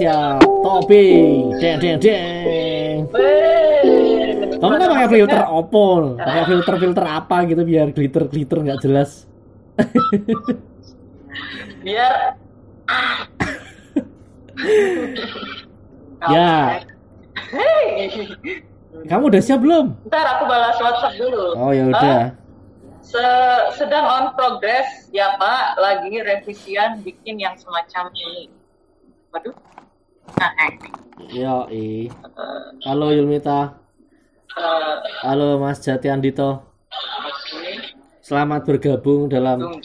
Gracia Tobing. Deng deng deng. Kamu kan pakai filter opol, pakai filter filter apa gitu biar glitter glitter nggak jelas. Biar ya, kamu udah siap belum? Ntar aku balas WhatsApp dulu. Oh ya udah. Se- sedang on progress ya Pak, lagi revisian bikin yang semacam ini. Waduh. Eh. Yo i. Halo Yulmita. Eh, Halo Mas Jati Andito. Selamat bergabung dalam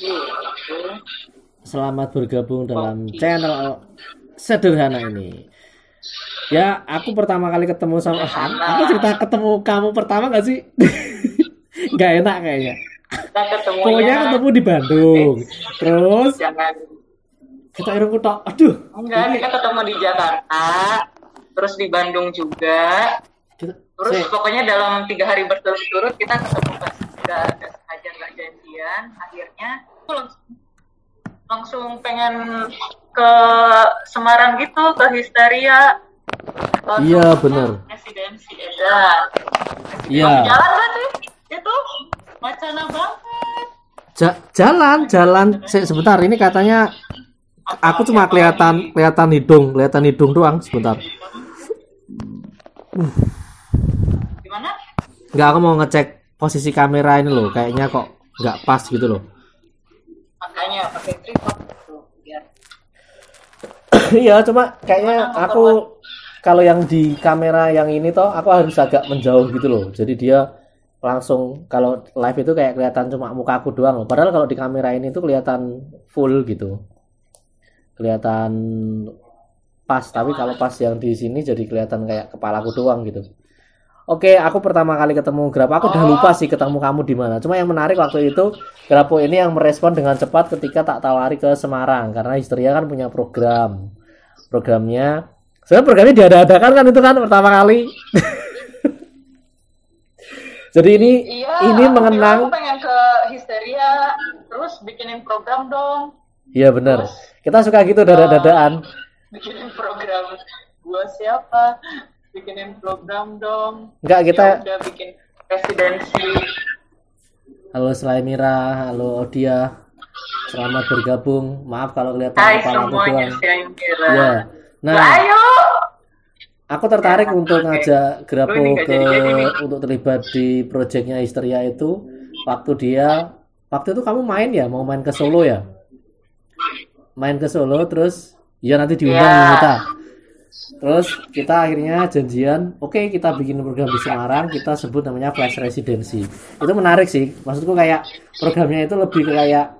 selamat bergabung dalam channel sederhana ini. Ya, aku pertama kali ketemu sama aku cerita ketemu kamu pertama gak sih? Gak enak kayaknya. Pokoknya ketemu di Bandung. Terus jangan kita irung kutok. Aduh, enggak kita ketemu di Jakarta, terus di Bandung juga. kita Terus saya- pokoknya dalam tiga hari berturut-turut kita ketemu pas nggak nggak sengaja nggak janjian. Akhirnya aku langsung langsung pengen ke Semarang gitu ke Histeria. Iya, ke bener. Residensi Edan. Iya. Jalan gak sih? Itu wacana banget. Ja- jalan, jalan. Se- sebentar, ini katanya aku cuma kelihatan kelihatan hidung, kelihatan hidung doang sebentar. Gimana? Nggak aku mau ngecek posisi kamera ini loh, kayaknya kok nggak pas gitu loh. Makanya pakai tripod gitu Iya, cuma kayaknya aku kalau yang di kamera yang ini toh aku harus agak menjauh gitu loh. Jadi dia langsung kalau live itu kayak kelihatan cuma muka aku doang loh. Padahal kalau di kamera ini tuh kelihatan full gitu. Kelihatan pas, tapi kalau pas yang di sini jadi kelihatan kayak kepalaku doang gitu. Oke, aku pertama kali ketemu Grapo, aku udah lupa sih ketemu kamu di mana. Cuma yang menarik waktu itu Grapo ini yang merespon dengan cepat ketika tak tawari ke Semarang karena Histeria kan punya program. Programnya sebenarnya programnya diada-adakan kan itu kan pertama kali. Jadi ini Iya, ini mengenang aku pengen ke Histeria, terus bikinin program dong. Iya benar. Kita suka gitu dada-dadaan. Bikinin program gua siapa? Bikinin program dong. Enggak kita Ya udah bikin residensi. halo Slaimira, halo Odia. Selamat bergabung. Maaf kalau kelihatan Hai kepala aku doang. Ya. Nah, Ayo. aku tertarik untuk Oke. ngajak Grapo ke untuk terlibat di proyeknya Histeria itu waktu dia waktu itu kamu main ya mau main ke Solo ya main ke Solo terus ya nanti diundang Ya. kita terus kita akhirnya janjian oke kita bikin program di Semarang kita sebut namanya Flash Residency itu menarik sih maksudku kayak programnya itu lebih kayak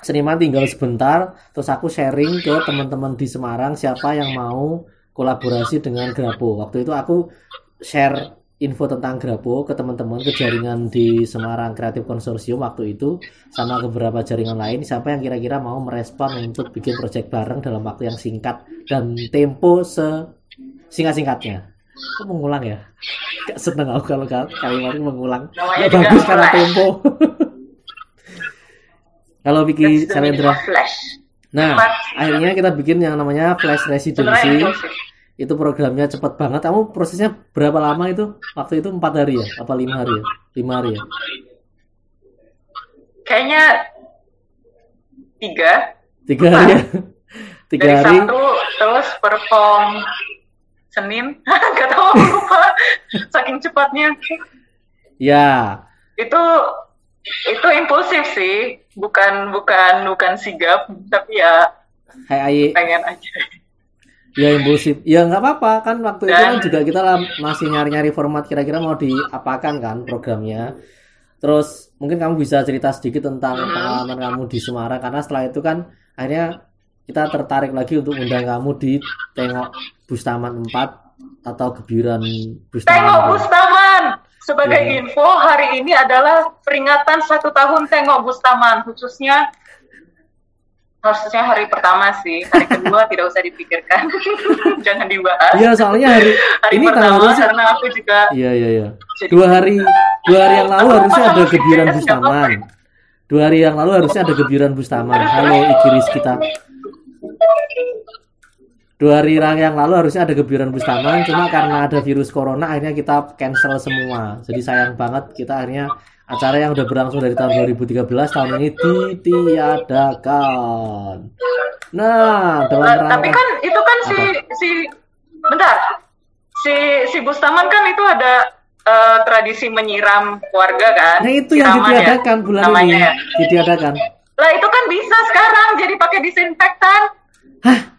seniman tinggal sebentar terus aku sharing ke teman-teman di Semarang siapa yang mau kolaborasi dengan Grapo. Waktu itu aku share info tentang Grapo ke teman-teman ke jaringan di Semarang Kreatif Konsorsium waktu itu sama ke beberapa jaringan lain siapa yang kira-kira mau merespon untuk bikin project bareng dalam waktu yang singkat dan tempo se singkat-singkatnya? Kok mengulang ya. Gak seneng aku kalau kal- kalimat mengulang. Namanya ya bagus karena tempo. Kalau of flash. nah akhirnya kita bikin yang namanya Flash Residency. Itu programnya cepet banget kamu prosesnya berapa lama itu waktu itu empat hari ya apa lima hari ya lima hari ya Kayaknya tiga. tiga hari ya tiga Dari hari Sabtu terus perform Senin. Gak aku lupa. Saking cepatnya. ya Itu itu impulsif sih. Bukan bukan bukan sigap, tapi ya Hai Ayi pengen aja. Ya impulsif ya nggak apa-apa kan waktu itu kan Dan- juga kita lah masih nyari-nyari format kira-kira mau diapakan kan programnya terus mungkin kamu bisa cerita sedikit tentang Hmm. pengalaman kamu di Semarang karena setelah itu kan akhirnya kita tertarik lagi untuk undang kamu di Tengok Bustaman 4 atau Gebiran Bustaman Tengok. Bustaman. Sebagai Iya. info, hari ini adalah peringatan satu tahun Tengok Bustaman, khususnya harusnya hari pertama sih, hari kedua tidak usah dipikirkan, jangan dibahas. Iya soalnya hari Hari ini pertama sih? karena aku juga Iya iya iya. Dua hari dua hari yang lalu harusnya ada nggak Bustaman. Dua hari yang lalu harusnya ada Gebiran Bustaman. Halo Iki Rizkita. dua hari yang lalu harusnya ada kebiuran Bustaman cuma karena ada virus corona akhirnya kita cancel semua jadi sayang banget kita akhirnya acara yang udah berlangsung dari tahun 2013 tahun ini ditiadakan. Nah dalam Nah, rangka tapi kan itu kan si si bentar. Si si Bustaman kan itu ada eh, tradisi menyiram keluarga kan? Nah itu yang Siraman ya, ditiadakan bulan namanya ini ya. ditiadakan. Lah itu kan bisa sekarang jadi pakai disinfektan.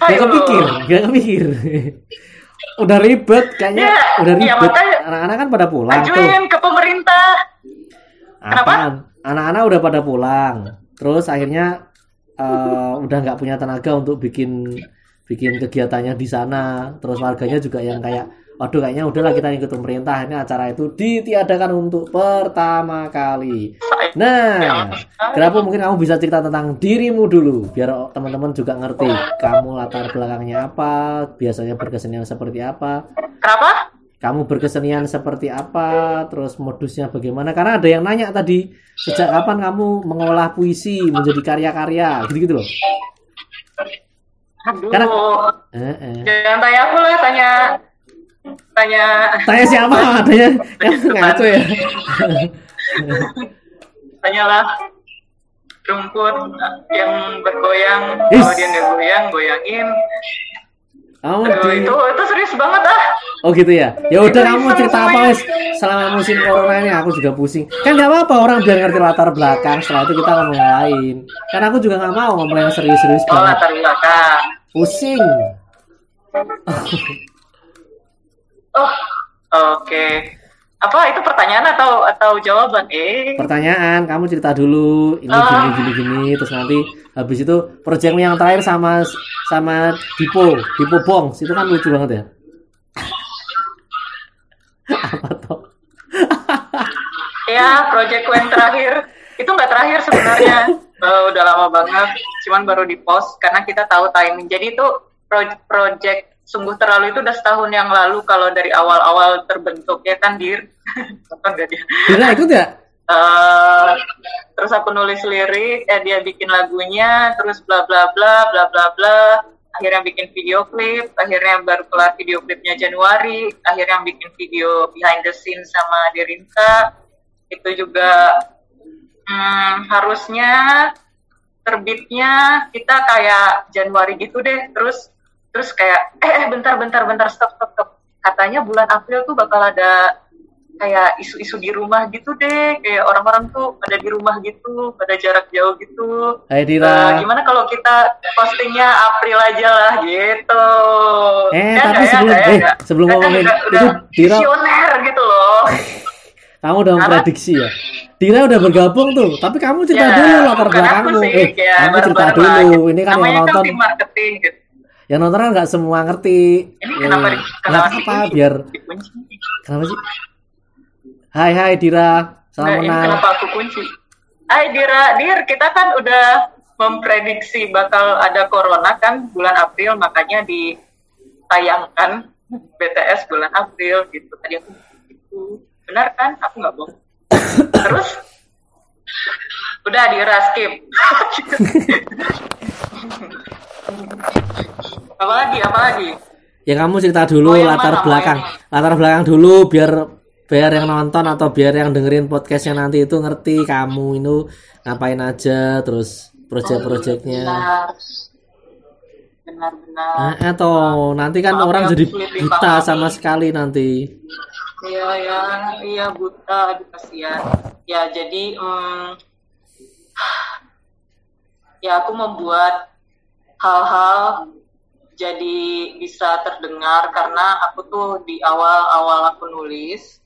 Gak Ayo. kepikir gak kepikir. Udah ribet kayaknya Ya, udah iya, ribet. anak-anak kan pada pulang tuh. ajuin ke pemerintah Kenapa? Anak-anak udah pada pulang. Terus akhirnya eh, udah nggak punya tenaga untuk bikin bikin kegiatannya di sana. Terus warganya juga yang kayak, waduh kayaknya udahlah kita ikut pemerintah. Ini acara itu ditiadakan untuk pertama kali. Nah, kenapa mungkin kamu bisa cerita tentang dirimu dulu, biar teman-teman juga ngerti kamu latar belakangnya apa, biasanya berkesenian seperti apa kenapa kamu berkesenian seperti apa, terus modusnya bagaimana? Karena ada yang nanya tadi, sejak kapan kamu mengolah puisi menjadi karya-karya, gitu-gitu loh. aduh Karena- Eh, eh. jangan tanya aku lah tanya tanya Tanya siapa? Adanya yang ngaco ya. tanyalah rumput yang bergoyang kalau dia nggak goyang goyangin Kamu Aduh, di... itu itu serius banget ah Oh gitu ya. Ya udah kamu cerita apa semuanya. wes selama musim corona ini aku juga pusing. Kan nggak apa-apa orang biar ngerti latar belakang. Setelah itu kita ngomong yang lain. Kan aku juga nggak mau ngomong yang serius-serius oh banget. latar belakang Pusing. oh oke apa itu pertanyaan atau atau jawaban? Eh. Pertanyaan kamu cerita dulu. Ini Ah. gini gini gini terus nanti habis itu proyekmu yang terakhir sama sama Dipo Dipo Bongs itu kan lucu banget ya. Apa toh? Ya proyekku yang terakhir. Itu nggak terakhir sebenarnya. Eh, udah lama banget. Cuman baru di post karena kita tahu timing. Jadi itu pro- project sungguh terlalu itu udah setahun yang lalu kalau dari awal-awal terbentuk ya kan dir? Nonton gak dia Dira ikut ya Eh, terus aku nulis lirik eh dia bikin lagunya terus bla bla bla bla bla bla. Akhirnya bikin video klip akhirnya baru kelar video klipnya Januari. Akhirnya bikin video behind the scene sama Dirinta itu juga hmm, harusnya terbitnya kita kayak Januari gitu deh. Terus terus kayak eh, eh bentar bentar bentar stop stop stop. Katanya bulan April tuh bakal ada kayak isu-isu di rumah gitu deh. Kayak orang-orang tuh pada di rumah gitu pada jarak jauh gitu. Hai Dira. Gimana kalau kita postingnya April aja lah gitu. Eh, Ya tapi nggak, ya sebelum- ya eh, nggak? sebelum Kan ngomongin udah, itu, Dira- visioner gitu loh. Kamu udah memprediksi ya? Dira udah bergabung tuh tapi kamu cerita Ya, dulu latar belakangmu. sih, eh ya, kamu cerita dulu. ini kan yang nonton kan tim marketing gitu yang nonton kan nggak semua ngerti ini kenapa di, nggak kenapa apa biar kenapa sih Hai hai Dira salam Nah, kenal kenapa aku kunci? Hai Dira, Dir, kita kan udah memprediksi bakal ada corona kan bulan April, makanya ditayangkan BTS bulan April gitu. Tadi aku gitu. Benar kan? Aku nggak bohong. Terus udah Dira skip. apa lagi? Apa lagi? Ya kamu cerita dulu yang latar mana, mau belakang. yang Latar belakang dulu biar biar yang nonton atau biar yang dengerin podcastnya nanti itu ngerti kamu itu ngapain aja terus project-projectnya. Benar. Benar-benar. Nah, atau nanti kan Maaf orang ya, jadi buta sama sekali nanti. Iya ya, iya buta, aduh kasihan. Ya jadi, mm, ya aku membuat hal-hal jadi bisa terdengar karena aku tuh di awal-awal aku nulis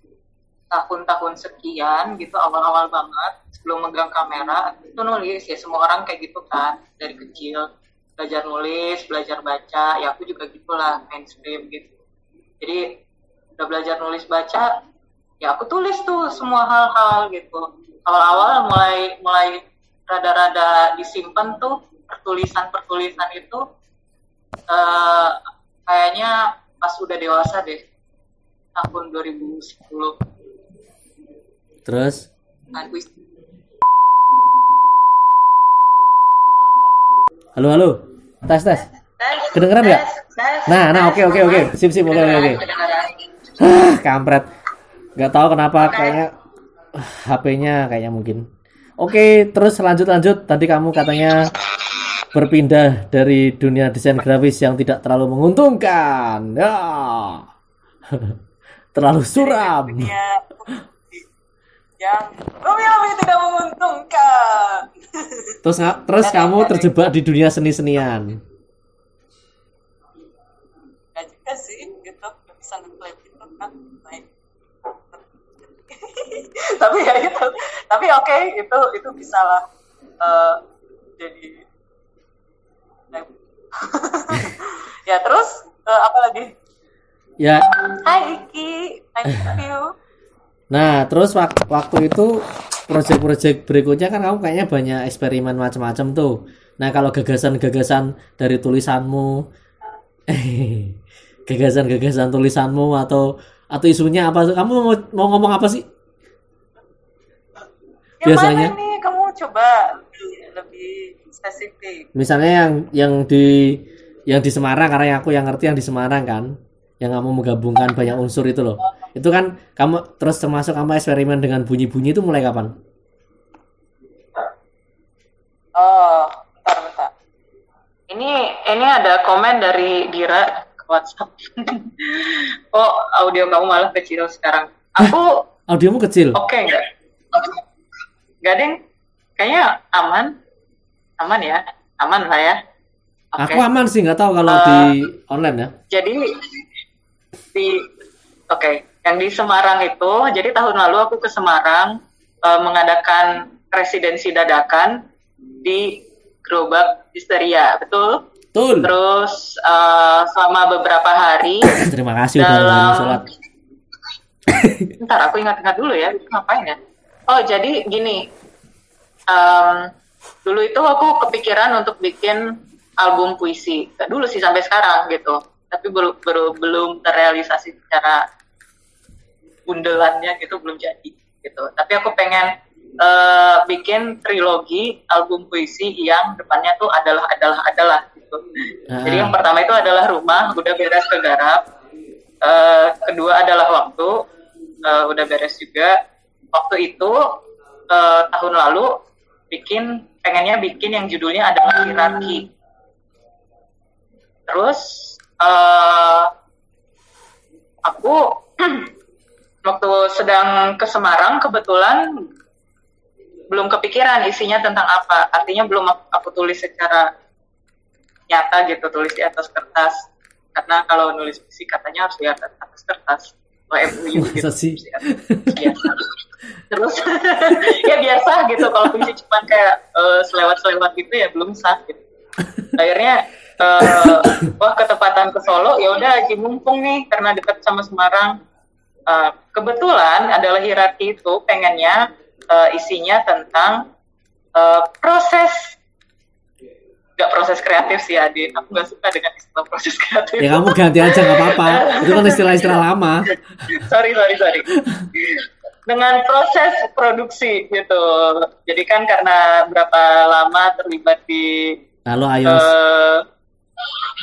tahun-tahun sekian gitu awal-awal banget sebelum megang kamera itu nulis. Ya semua orang kayak gitu kan dari kecil. Belajar nulis belajar baca ya aku juga gitulah mainstream gitu. Jadi udah belajar nulis baca ya aku tulis tuh semua hal-hal gitu. Awal-awal mulai mulai rada-rada disimpan tuh pertulisan-pertulisan itu eh, kayaknya pas udah dewasa deh tahun 2010 Terus is- halo halo. Tes tes. Kedengeran nggak? Nah, nah, oke, oke, oke. Sip, sip, oke, oke. Ah, kampret. Gak tahu kenapa kayaknya ah, HP-nya kayaknya mungkin. Oke, terus lanjut lanjut. Tadi kamu katanya berpindah dari dunia desain grafis yang tidak terlalu menguntungkan. Ya. terlalu suram. dunia yang lebih tidak menguntungkan. Terus terus kamu terjebak di dunia seni-senian. Juga sih, gitu. Gak bisa ngeklaim itu kan. Baik. tapi ya itu. Tapi oke, itu itu bisa lah eh, jadi ya terus eh, apa lagi? Ya, Hai Iki, thank you. Nah, terus wak- waktu itu proyek-proyek berikutnya kan kamu kayaknya banyak eksperimen macam-macam tuh. Nah, kalau gagasan-gagasan dari tulisanmu, gagasan-gagasan tulisanmu atau atau isunya apa? Kamu mau, mau ngomong apa sih? Yang Biasanya? mana nih kamu coba lebih, spesifik? Misalnya yang yang di yang di Semarang karena aku yang ngerti yang di Semarang kan, yang kamu menggabungkan banyak unsur itu loh. Itu kan kamu terus termasuk kamu eksperimen dengan bunyi-bunyi itu mulai kapan? Oh, bentar, bentar. Ini ini ada komen dari Dira ke WhatsApp. oh, audio kamu malah kecil sekarang. Aku Audiomu kecil. oke nggak? Nggak, Deng. Kayaknya aman. Aman ya? Aman lah ya? Oke. Aku aman sih nggak tahu kalau Eh, di online ya. Jadi di oke, yang di Semarang itu, jadi tahun lalu aku ke Semarang eh, mengadakan residensi dadakan di Gerobak Histeria, betul? Betul. Terus eh, selama beberapa hari, Terima kasih udah Dalam- ngomong sholat. ntar aku ingat-ingat dulu ya, ngapain ya? Oh jadi gini, em, dulu itu aku kepikiran untuk bikin album puisi, dulu sih sampai sekarang gitu, tapi belum belum belum terrealisasi secara bundelannya gitu belum jadi gitu. Tapi aku pengen eh, bikin trilogi album puisi yang depannya tuh adalah adalah adalah gitu. Jadi yang pertama itu adalah rumah, udah beres kegarap. Eh, kedua adalah waktu, eh, udah beres juga. Waktu itu eh, tahun lalu bikin pengennya bikin yang judulnya adalah hierarki. Terus eh, aku waktu sedang ke Semarang kebetulan belum kepikiran isinya tentang apa. Artinya belum aku, tulis secara nyata gitu, tulis di atas kertas. Karena kalau nulis puisi katanya harus di atas kertas. Oh, MUU gitu. Masa sih? Terus ya biasa gitu kalau puisi cuma kayak eh, selewat-selewat gitu ya belum sah gitu. Akhirnya eh, wah ketepatan ke Solo ya udah Haji mumpung nih karena dekat sama Semarang. Eh, kebetulan adalah hierarki itu pengennya eh, isinya tentang eh, proses nggak proses kreatif sih Adi. Aku nggak suka dengan istilah proses kreatif. Ya kamu ganti aja nggak apa-apa. Itu kan istilah-istilah lama. sorry sorry sorry dengan proses produksi gitu jadi kan karena berapa lama terlibat di Halo Ayos. eh,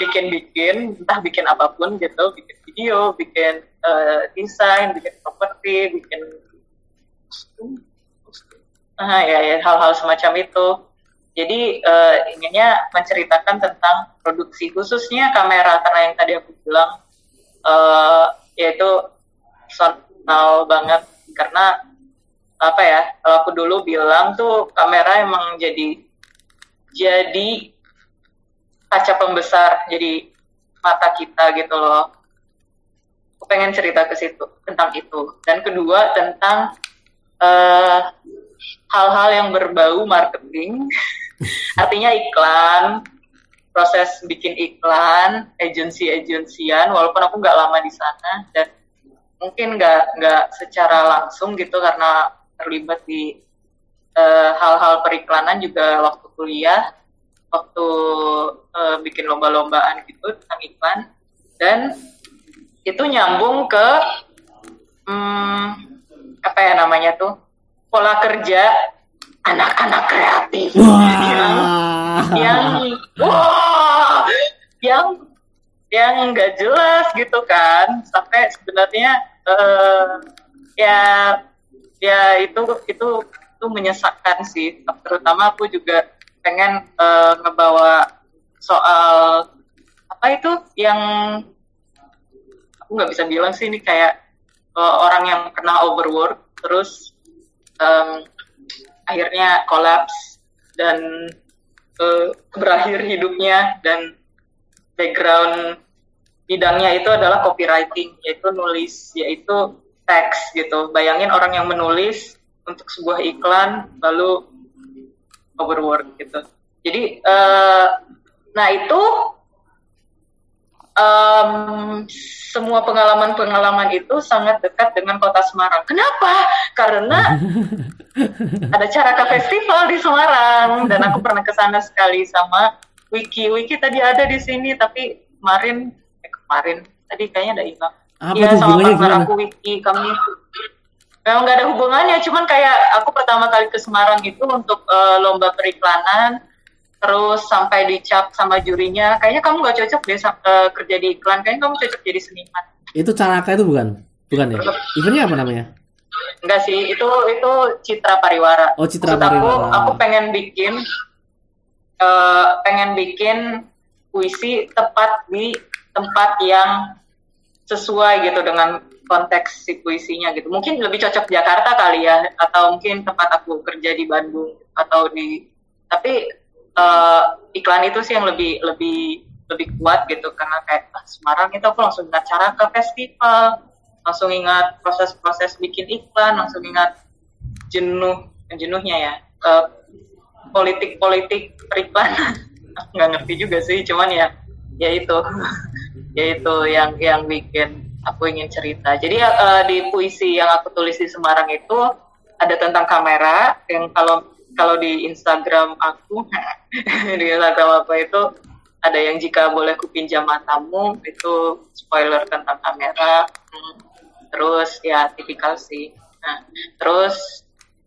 bikin-bikin entah bikin apa pun gitu bikin video bikin eh, desain bikin properti bikin ah ya ya hal-hal semacam itu jadi eh, inginnya menceritakan tentang produksi khususnya kamera karena yang tadi aku bilang eh, yaitu personal banget. Karena apa ya kalau aku dulu bilang tuh kamera emang jadi jadi kaca pembesar jadi mata kita gitu loh. Aku pengen cerita ke situ tentang itu. Dan kedua tentang eh, hal-hal yang berbau marketing. Artinya iklan proses bikin iklan agensi-agensian walaupun aku nggak lama di sana dan mungkin nggak nggak secara langsung gitu karena terlibat di eh, hal-hal periklanan juga waktu kuliah waktu eh, bikin lomba-lombaan gitu tentang iklan. Dan itu nyambung ke hmm, apa ya namanya tuh pola kerja anak-anak kreatif. Yang Wah. yang wah yang yang nggak jelas gitu kan. Sampai sebenarnya uh, ya ya itu itu itu menyesakkan sih. Terutama aku juga pengen uh, ngebawa soal apa itu? Yang aku nggak bisa bilang sih ini kayak uh, orang yang pernah overwork terus um, akhirnya kolaps dan uh, berakhir hidupnya dan background bidangnya itu adalah copywriting yaitu nulis yaitu teks gitu. Bayangin orang yang menulis untuk sebuah iklan lalu overwork gitu. Jadi uh, nah itu um, semua pengalaman-pengalaman itu sangat dekat dengan kota Semarang. Kenapa? Karena ada Caraka Festival di Semarang dan aku pernah ke sana sekali sama Wiki. Wiki tadi ada di sini tapi kemarin eh, kemarin tadi kayaknya ada hilang. Iya sama partner aku Wiki kami memang nggak ada hubungannya cuman kayak aku pertama kali ke Semarang itu untuk uh, lomba periklanan terus sampai dicap sama jurinya. Kayaknya kamu nggak cocok deh uh, kerja di iklan. Kayaknya kamu cocok jadi seniman. Itu Caraka itu bukan? Bukan ya? Eventnya apa namanya? Enggak sih itu itu Citra Pariwara. Oh Citra Maksud Pariwara. aku, aku pengen bikin uh, pengen bikin puisi tepat di tempat yang sesuai gitu dengan konteks si puisinya gitu. Mungkin lebih cocok Jakarta kali ya, atau mungkin tempat aku kerja di Bandung atau di. Tapi uh, iklan itu sih yang lebih lebih lebih kuat gitu karena kayak ah, Semarang itu aku langsung ingat cara ke festival, langsung ingat proses-proses bikin iklan, langsung ingat jenuh jenuhnya ya uh, politik-politik periklanan nggak ngerti juga sih cuman ya ya itu ya itu yang yang bikin aku ingin cerita. Jadi uh, di puisi yang aku tulis di Semarang itu ada tentang kamera yang kalau kalau di Instagram aku di Instagram apa itu ada yang jika boleh kupinjam matamu itu spoiler tentang kamera. Hmm. Terus ya tipikal sih. Nah, terus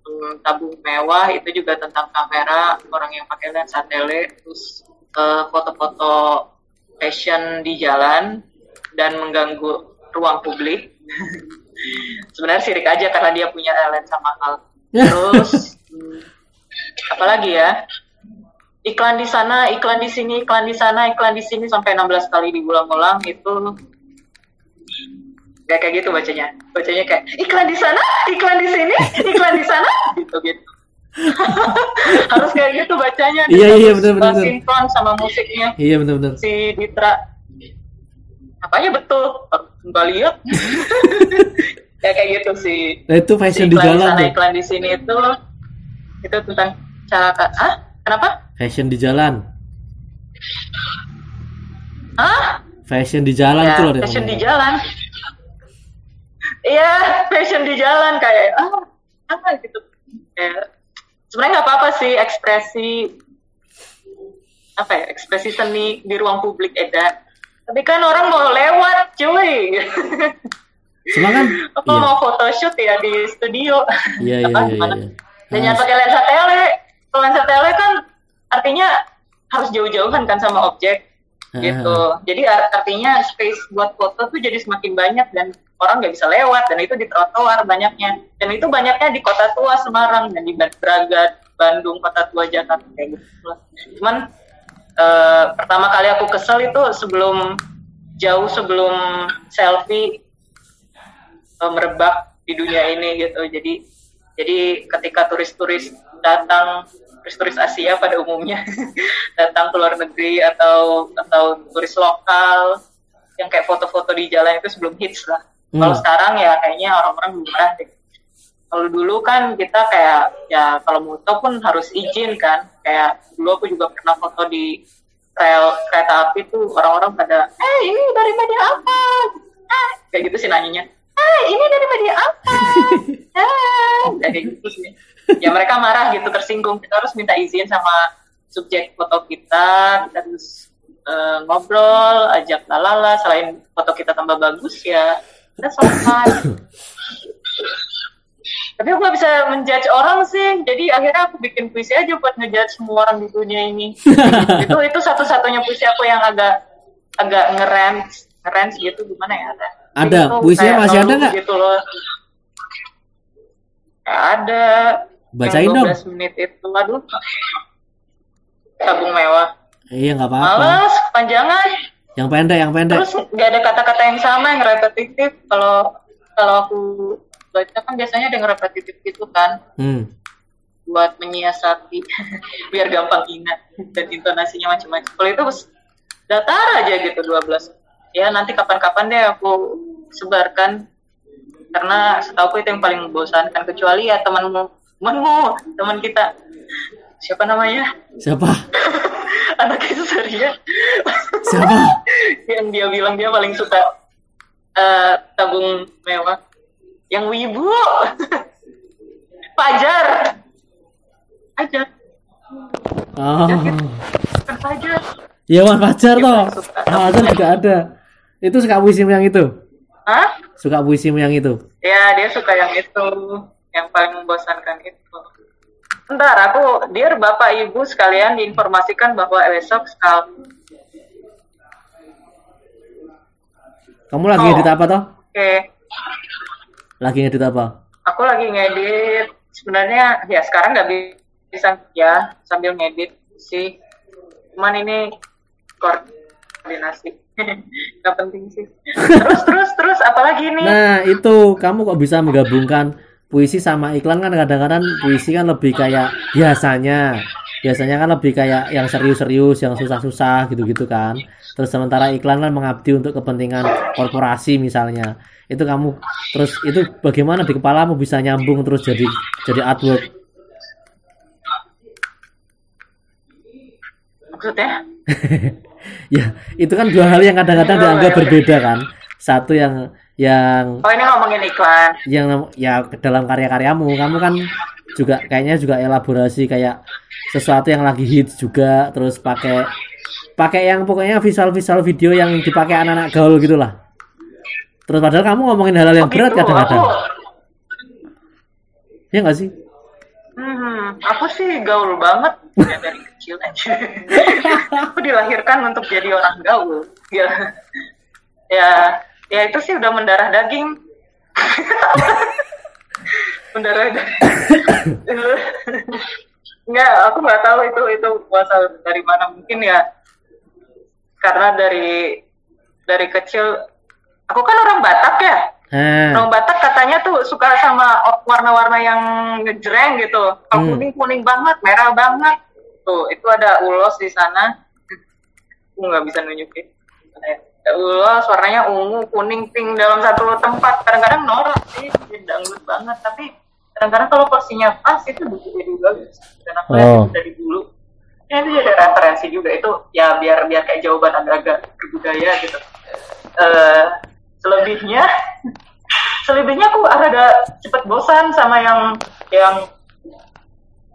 hmm, tabung mewah itu juga tentang kamera orang yang pakai lensa tele terus eh, foto-foto fashion di jalan dan mengganggu ruang publik. Sebenarnya sirik aja karena dia punya lensa mahal. Terus hmm, apalagi ya? Iklan di sana, iklan di sini, iklan di sana, iklan di sini sampai 16 kali diulang-ulang itu kayak kayak gitu bacanya. Bacanya kayak iklan di sana, iklan di sini, iklan di sana, gitu gitu. harus kayak gitu bacanya. Iya iya benar benar. Sinkron sama musiknya. Iya benar benar. Si Ditra apanya betul nggak lihat ya kayak gitu sih nah, itu fashion di, di jalan sana, iklan di sini itu itu tentang cara ah kenapa fashion di jalan ah fashion di jalan ya, tuh loh fashion di jalan iya fashion di jalan kayak ah apa gitu ya, sebenarnya nggak apa-apa sih ekspresi apa ya ekspresi seni di ruang publik edan tapi kan orang mau lewat, cuy. Cuma kan apa iya. mau photoshoot ya di studio. Iya iya iya. iya, iya. Dan jangan pakai lensa tele. Lensa tele kan artinya harus jauh-jauhan kan sama objek gitu. Jadi artinya space buat foto tuh jadi semakin banyak dan orang nggak bisa lewat dan itu di trotoar banyaknya. Dan itu banyaknya di kota tua Semarang dan di Braga, Bandung, kota tua Jakarta kayak gitu. Cuman uh, pertama kali aku kesel itu sebelum jauh sebelum selfie uh, merebak di dunia ini gitu jadi jadi ketika turis-turis datang turis-turis Asia pada umumnya. Datang ke luar negeri atau atau turis lokal. Yang kayak foto-foto di jalan itu sebelum hits lah. Hmm. kalau sekarang ya kayaknya orang-orang belum pernah deh. Kalau dulu kan kita kayak ya kalau moto pun harus izin kan. Kayak dulu aku juga pernah foto di rel kereta api tuh orang-orang pada eh ini dari media apa? Eh kayak gitu sih nanyanya eh ini dari media apa? Eh kayak gitu sih ya mereka marah gitu tersinggung. Kita harus minta izin sama subjek foto kita. Kita harus uh, ngobrol ajak lalala. Selain foto kita tambah bagus ya kita sopan tapi aku gak bisa menjudge orang sih. Jadi akhirnya aku bikin puisi aja buat ngejudge semua orang di dunia ini. Itu itu satu-satunya puisi aku yang agak agak ngerens ngerens gitu. Gimana ya ada? Ada. Puisinya masih ada nggak? gitu loh. Ada Bacain dong. 12 menit itu aduh tabung mewah Iya nggak apa-apa. males kepanjangan Yang pendek, yang pendek. terus nggak ada kata-kata yang sama yang repetitif kalau kalau aku baca kan biasanya ada yang repetitif gitu kan Hmm. buat menyiasati biar gampang ingat dan intonasinya macam-macam. Kalau itu datar aja gitu 12. Ya nanti kapan-kapan deh aku sebarkan karena setahu itu yang paling membosankan kecuali ya temanmu temanmu teman kita siapa namanya Siapa? anak Suria Siapa? yang dia bilang dia paling suka eh, tabung mewah yang wibu Fajar Fajar Oh. kan Fajar Ya Wan Fajar Dia toh. Fajar juga ada. Itu suka puisimu yang itu. Hah? Suka puisimu yang itu. Ya, dia suka yang itu, yang paling membosankan itu. Ntar aku, dear Bapak Ibu sekalian diinformasikan bahwa besok skal Kamu lagi Oh. ngedit apa toh? Oke, Lagi ngedit apa? aku lagi ngedit. Sebenarnya ya sekarang nggak bi- bisa ya sambil ngedit sih. Cuman ini koordinasi. Nggak penting sih. Terus terus terus apalagi nih? Nah, itu kamu kok bisa menggabungkan puisi sama iklan kan kadang-kadang puisi kan lebih kayak biasanya. Biasanya kan lebih kayak yang serius-serius, yang susah-susah gitu-gitu kan. Terus sementara iklan kan mengabdi untuk kepentingan korporasi misalnya. Itu kamu terus itu bagaimana di kepalamu bisa nyambung terus jadi jadi artwork? Maksudnya? ya, itu kan dua hal yang kadang-kadang dianggap berbeda kan. Satu yang yang Oh ini ngomongin iklan. yang ya ke dalam karya-karyamu kamu kan juga kayaknya juga elaborasi kayak sesuatu yang lagi hits juga terus pakai pakai yang pokoknya visual-visual video yang dipakai anak-anak gaul gitulah terus padahal kamu ngomongin hal-hal yang Oh, berat gitu. kadang-kadang Aku- ya nggak sih Hmm, aku sih gaul banget ya dari kecil aja. aku dilahirkan untuk jadi orang gaul. Ya, ya, ya itu sih udah mendarah daging. mendarah daging. Enggak, aku nggak tahu itu itu berasal dari mana. Mungkin ya karena dari dari kecil. Aku kan orang Batak ya. nah Orang Batak katanya tuh suka sama warna-warna yang ngejreng gitu. Kalau Hmm. kuning kuning banget, merah banget. Tuh, itu ada ulos di sana. Aku nggak bisa nunjukin. Ada ulos, warnanya ungu, kuning, pink dalam satu tempat. Kadang-kadang norak sih, dangdut banget. Tapi kadang-kadang kalau porsinya pas itu bisa jadi bagus. Dan aku Oh. dari dulu. Ya, itu jadi referensi juga itu ya biar biar kayak jawaban agak-agak berbudaya gitu. Eh selebihnya selebihnya aku ada cepet bosan sama yang yang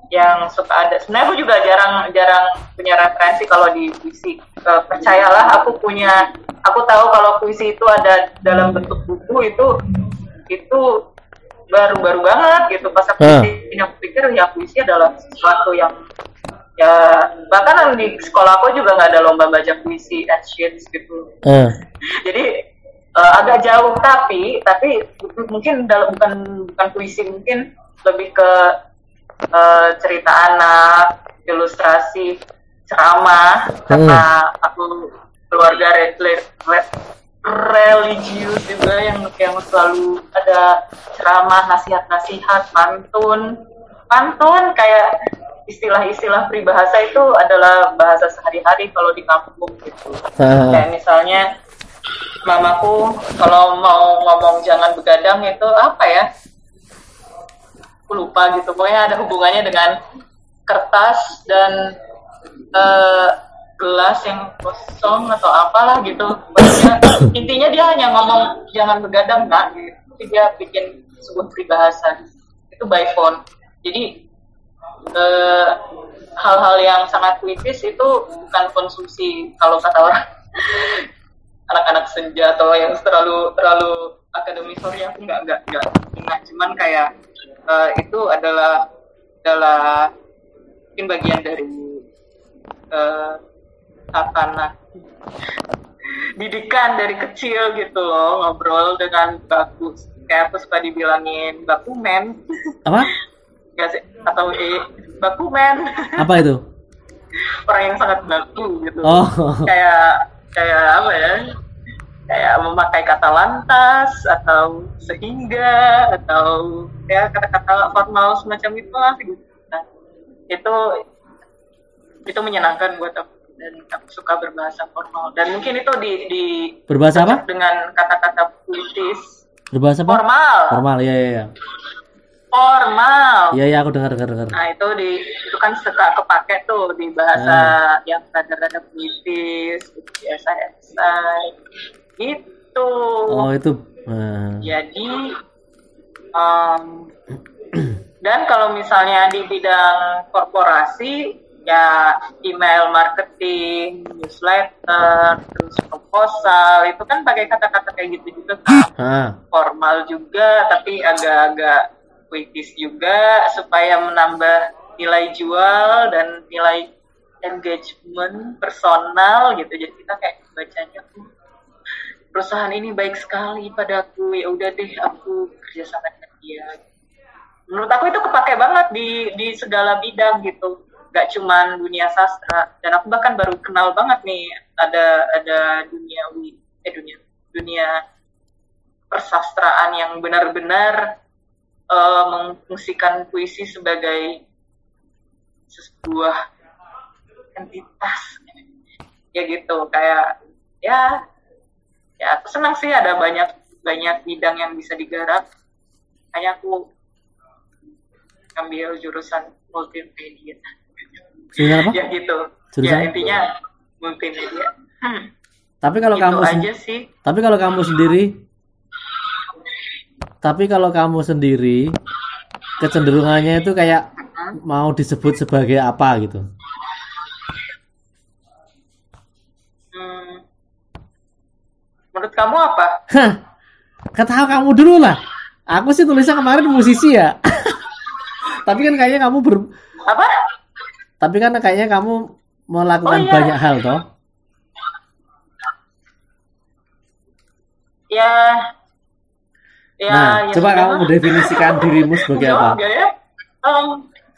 yang suka ada. Sebenarnya aku juga jarang jarang punya referensi kalau di puisi. Eh, percayalah aku punya aku tahu kalau puisi itu ada dalam bentuk buku itu itu baru-baru banget gitu. Pas aku Ah. punya aku pikir ya puisi adalah sesuatu yang ya bahkan di sekolah aku juga nggak ada lomba baca puisi and shit gitu. Eh, jadi eh, agak jauh tapi tapi mungkin dalam bukan bukan puisi mungkin lebih ke eh, cerita anak ilustrasi ceramah karena aku keluarga re- re- re- religius juga yang yang selalu ada ceramah nasihat-nasihat pantun. Pantun kayak istilah-istilah peribahasa itu adalah bahasa sehari-hari kalau di kampung gitu. Ah, kayak misalnya mamaku kalau mau ngomong jangan begadang itu apa ya lupa gitu. Pokoknya ada hubungannya dengan kertas dan eh, gelas yang kosong atau apalah gitu. Pokoknya intinya dia hanya ngomong jangan begadang nak gitu. Tapi dia bikin sebuah peribahasa. Itu by phone. Jadi eh, hal-hal yang sangat puitis itu bukan konsumsi. Kalau kata orang anak-anak senja atau yang terlalu terlalu akademis sorry aku nggak nggak nggak ingat cuman kayak eh, itu adalah adalah mungkin bagian dari eh, tatanan didikan dari kecil gitu loh ngobrol dengan bagus kayak aku suka dibilangin bakumen Apa? nggak sih atau eh bakumen Apa itu? orang yang sangat baku gitu Oh. kayak kayak apa ya kayak memakai kata lantas atau sehingga atau ya kata-kata formal semacam itu lah gitu. Nah, itu itu menyenangkan buat aku dan aku suka berbahasa formal dan mungkin itu di di Berbahasa apa? dengan kata-kata puitis Berbahasa apa? formal Formal, iya iya iya. formal Iya iya aku dengar dengar dengar. Nah itu di itu kan suka kepake tuh di bahasa yang rada-rada puitis, biasa esai, gitu. Oh itu. Nah. Jadi em, dan kalau misalnya di bidang korporasi ya email marketing, newsletter, terus proposal itu kan pakai kata-kata kayak gitu juga kan Ah. formal juga tapi agak-agak puitis juga supaya menambah nilai jual dan nilai engagement personal gitu jadi kita kayak bacanya "Uh, perusahaan ini baik sekali padaku. Ya udah deh aku kerja sama dengan dia. Menurut aku itu kepake banget di di segala bidang gitu. Gak cuman dunia sastra. Dan aku bahkan baru kenal banget nih ada ada dunia eh dunia dunia persastraan yang benar-benar eh, memfungsikan puisi sebagai sebuah entitas. Ya gitu kayak ya ya aku senang sih ada banyak banyak bidang yang bisa digarap. Hanya aku ambil jurusan multimedia. Apa? ya gitu. Jurusan? ya intinya multimedia. Hmm, Tapi kalau itu kamu aja sih. tapi kalau kamu sendiri? Tapi kalau kamu sendiri kecenderungannya itu kayak mau disebut sebagai apa gitu. Kamu apa Hah. Kamu dulu lah. Aku sih tulisnya kemarin musisi ya. tapi kan kayaknya kamu ber apa tapi kan kayaknya kamu melakukan Oh, iya. banyak hal toh. ya ya nah, ya coba kamu lah. mendefinisikan dirimu sebagai Jawab apa? ya? Em,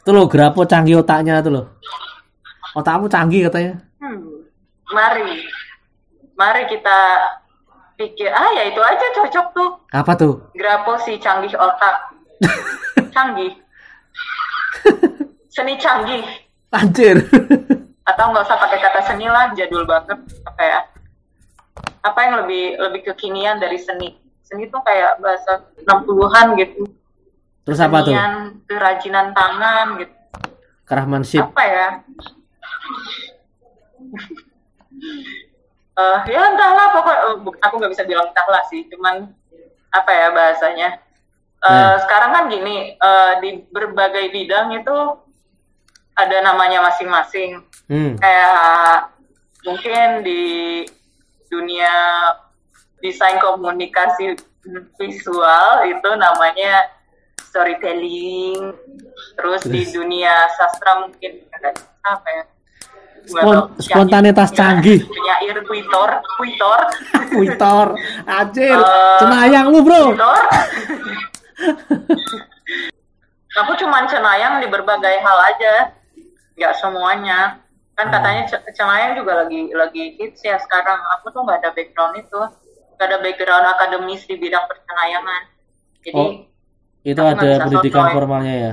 Itu loh, grapo canggih otaknya itu loh. Otakmu canggih katanya. hmm, mari, mari kita pikir. Ah ya itu aja cocok tuh. Apa tuh? Grapo si canggih otak. canggih. Seni canggih. Anjir. Atau nggak usah pakai kata seni lah, jadul banget. Apa ya? Apa yang lebih lebih kekinian dari seni? Seni tuh kayak bahasa 60-an gitu. Terus apa tuh? Kesenian, kerajinan tangan gitu. Craftsmanship. apa ya Eh ya entahlah pokok eh, aku nggak bisa bilang entahlah sih cuman apa ya bahasanya Eh Hmm. sekarang kan gini eh, di berbagai bidang itu ada namanya masing-masing Hmm. kayak mungkin di dunia desain komunikasi visual itu namanya storytelling terus di Terus? dunia sastra mungkin ada apa ya Spon- spontanitas penyair- canggih. penyair twitter twitter Twitter. Anjir. Eh, Cenayang lu, Bro. aku cuman cenayang di berbagai hal aja nggak semuanya kan Hmm. katanya ce- cenayang juga lagi lagi hits ya sekarang aku tuh nggak ada background itu nggak ada background akademis di bidang percenayangan jadi Oh, Itu ada pendidikan sotoy. formalnya ya.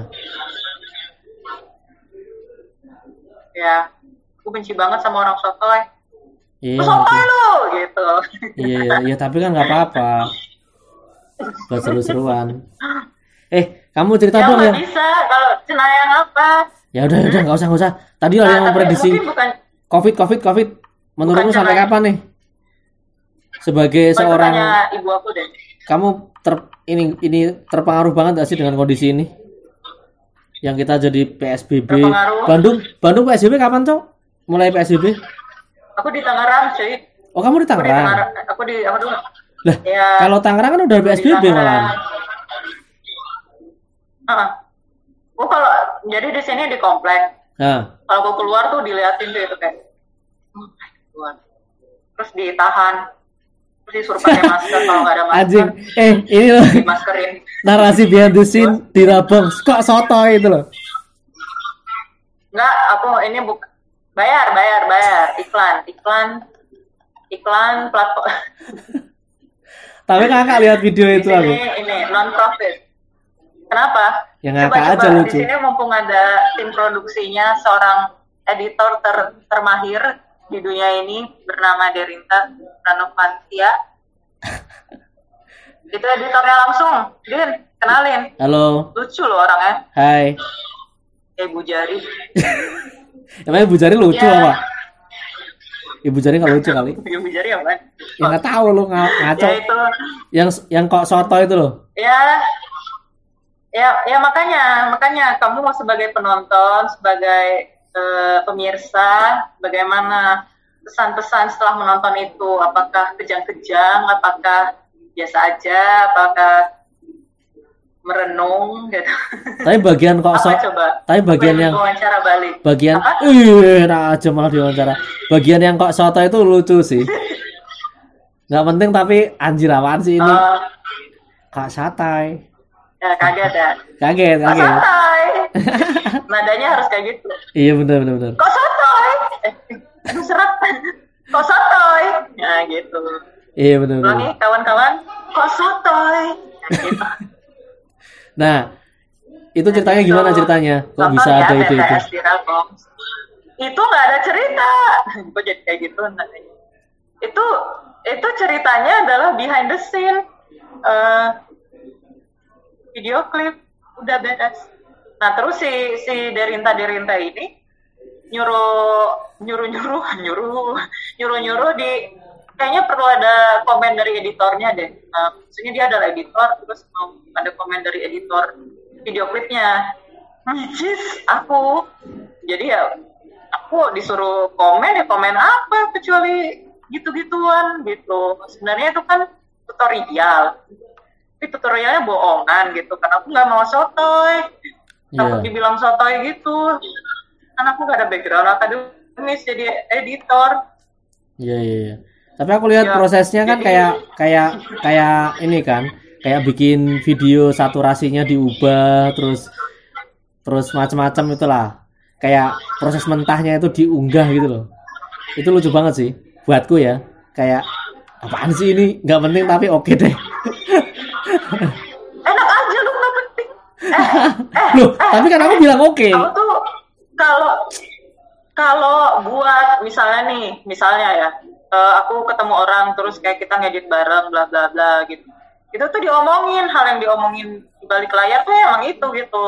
ya aku benci banget sama orang sotoy Iya. sotoy ngerti. lu gitu Iya, iya, tapi kan nggak apa-apa. Buat seru-seruan. Eh, kamu cerita ya dong ya. bisa kalau cenayang apa Ya udah, udah nggak usah, nggak usah. Tadi ada Nah, yang tapi memprediksi bukan COVID, COVID, COVID. Menurutmu Bukan sampai kapan nih? Sebagai itu seorang, ibu aku deh kamu ter ini ini terpengaruh banget gak sih dengan kondisi ini? Yang kita jadi PSBB. Terpengaruh. Bandung, Bandung PSBB kapan cok? Mulai PSBB? aku di Tangerang cuy Oh kamu di aku di Tangerang. Tangerang aku di apa dulu Lah, ya kalau Tangerang kan udah PSBB Tangerang. malahan. Heeh. Oh kalau jadi di sini di komplek Nah, kalau aku keluar tuh diliatin tuh itu kayak oh, my God. terus ditahan disuruh pakai masker kalau nggak ada masker Anjing. Eh, ini loh dimaskerin narasi behind the scene di Rabong. Kok soto itu loh. Enggak, aku ini buk bayar, bayar, bayar, iklan, iklan, iklan platform. Tapi kakak lihat video Di itu aku. sini ini non profit. Kenapa? Ya, ngakak aja Di lucu. sini mumpung ada tim produksinya seorang editor ter termahir di dunia ini bernama Derinta Ranovantia. Itu editornya langsung, Din, kenalin. Halo. Lucu loh orangnya, Hai. Ibu Jari. Emang Ibu Jari lucu Ya. apa? Ibu Jari nggak lucu kali. Ibu Jari apa? Ya nggak tahu lu nga- ngaco. Ya itu Yang yang kok soto itu loh. ya ya ya makanya makanya kamu mau sebagai penonton sebagai eh, pemirsa bagaimana pesan-pesan setelah menonton itu apakah kejang-kejang apakah biasa aja apakah merenung gitu Tapi bagian kok so coba tapi bagian yang wawancara balik bagian ih enak aja malah diwawancara. Bagian yang kok soto itu lucu sih. Nggak penting tapi anjir apaan sih ini? Eh, Kak satai. ya kaget ya Kaget, kok kaget. sotoy nadanya harus kayak gitu Iya benar benar benar. kok sotoy eh, aduh serat kok sotoy nah gitu Iya benar benar. ulangi kawan-kawan kok sotoy nah, gitu. Nah, itu ceritanya Gitu. gimana ceritanya? Kok bisa ya, ada itu? Telkom. itu nggak ada cerita gue jadi kayak gitu itu itu ceritanya adalah behind the scene eh, video klip udah beres nah terus si si Derinta Derinta ini nyuruh nyuruh nyuruh nyuruh nyuruh nyuruh di kayaknya perlu ada komen dari editornya deh. Nah, maksudnya dia adalah editor terus mau ada komen dari editor video klipnya. Which is aku. Jadi ya aku disuruh komen ya komen apa kecuali gitu-gituan gitu. Sebenarnya itu kan tutorial. Tapi tutorialnya bohongan gitu. Kan aku nggak mau sotoy. Takut Iya. dibilang sotoy gitu. Kan aku nggak ada background akademis jadi editor. Iya iya. iya. Tapi aku lihat Ya, prosesnya kan kayak kayak kayak ini kan, kayak bikin video saturasinya diubah terus terus macam-macam itulah. Kayak proses mentahnya itu diunggah gitu loh. Itu lucu banget sih buatku ya. Kayak apaan sih ini? nggak penting tapi oke deh. enak aja lu nggak penting eh eh Loh, tapi kan aku bilang oke. tuh kalau kalau buat misalnya nih misalnya ya eh, aku ketemu orang terus kayak kita ngedit bareng bla bla bla gitu. Itu tuh diomongin hal yang diomongin di balik layar tuh emang itu gitu.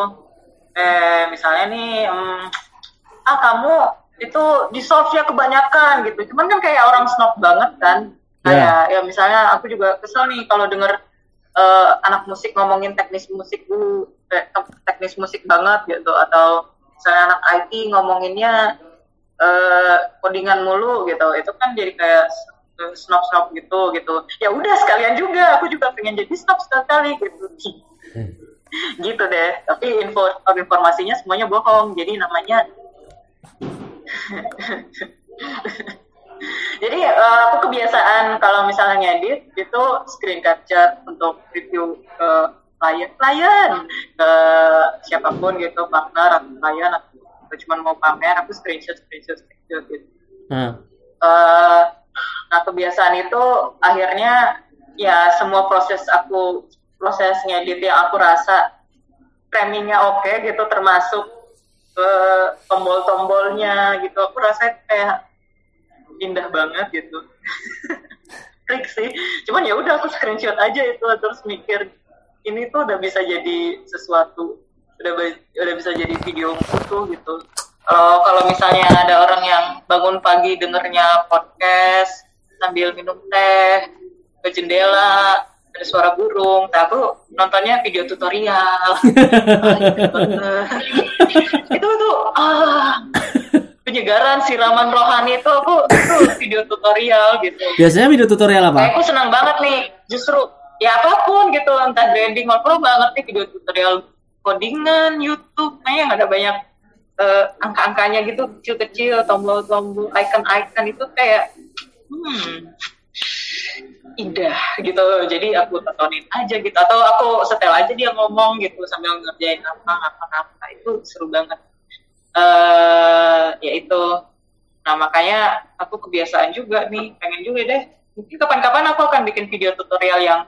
Eh misalnya nih em, ah kamu itu di solve nya kebanyakan gitu. Cuman kan kayak orang snob banget kan. Kayak ya misalnya aku juga kesel nih kalau denger eh, anak musik ngomongin teknis musik dulu eh, teknis musik banget gitu. Atau misalnya anak IT ngomonginnya eh codingan mulu gitu. Itu kan jadi kayak snob snob gitu gitu. Ya udah sekalian juga. Aku juga pengen jadi snob sekali gitu. Gitu deh. Tapi info informasinya semuanya bohong. Jadi namanya jadi eh, aku kebiasaan kalau misalnya ngedit itu screen capture untuk review ke klien klien ke siapa pun gitu partner atau klien atau cuma mau pamer aku screenshot screenshot screenshot gitu. Nah, Eh, nah kebiasaan itu akhirnya ya semua proses aku proses ngedit yang aku rasa framingnya oke gitu termasuk eh, tombol-tombolnya gitu. Aku rasa kayak indah banget gitu. Trik sih. Cuman ya udah aku screenshot aja itu terus mikir ini tuh udah bisa jadi sesuatu udah udah bisa jadi video utuh gitu kalau kalau misalnya ada orang yang bangun pagi dengernya podcast sambil minum teh ke jendela ada suara burung nah aku nontonnya video tutorial Ah, banget. itu tuh ah penyegaran siraman rohani itu aku itu video tutorial gitu biasanya video tutorial kayak apa? aku senang banget nih justru ya apa pun gitu entah branding aku banget nih video tutorial codingan YouTube kayaknya ada banyak eh, angka-angkanya gitu kecil-kecil tombol-tombol icon-icon itu kayak hmm indah gitu. Jadi aku tontonin aja gitu. Atau aku setel aja dia ngomong gitu sambil ngerjain apa apa apa. Itu seru banget. Uh, ya itu. Nah makanya aku kebiasaan juga nih pengen juga deh. Mungkin kapan-kapan aku akan bikin video tutorial yang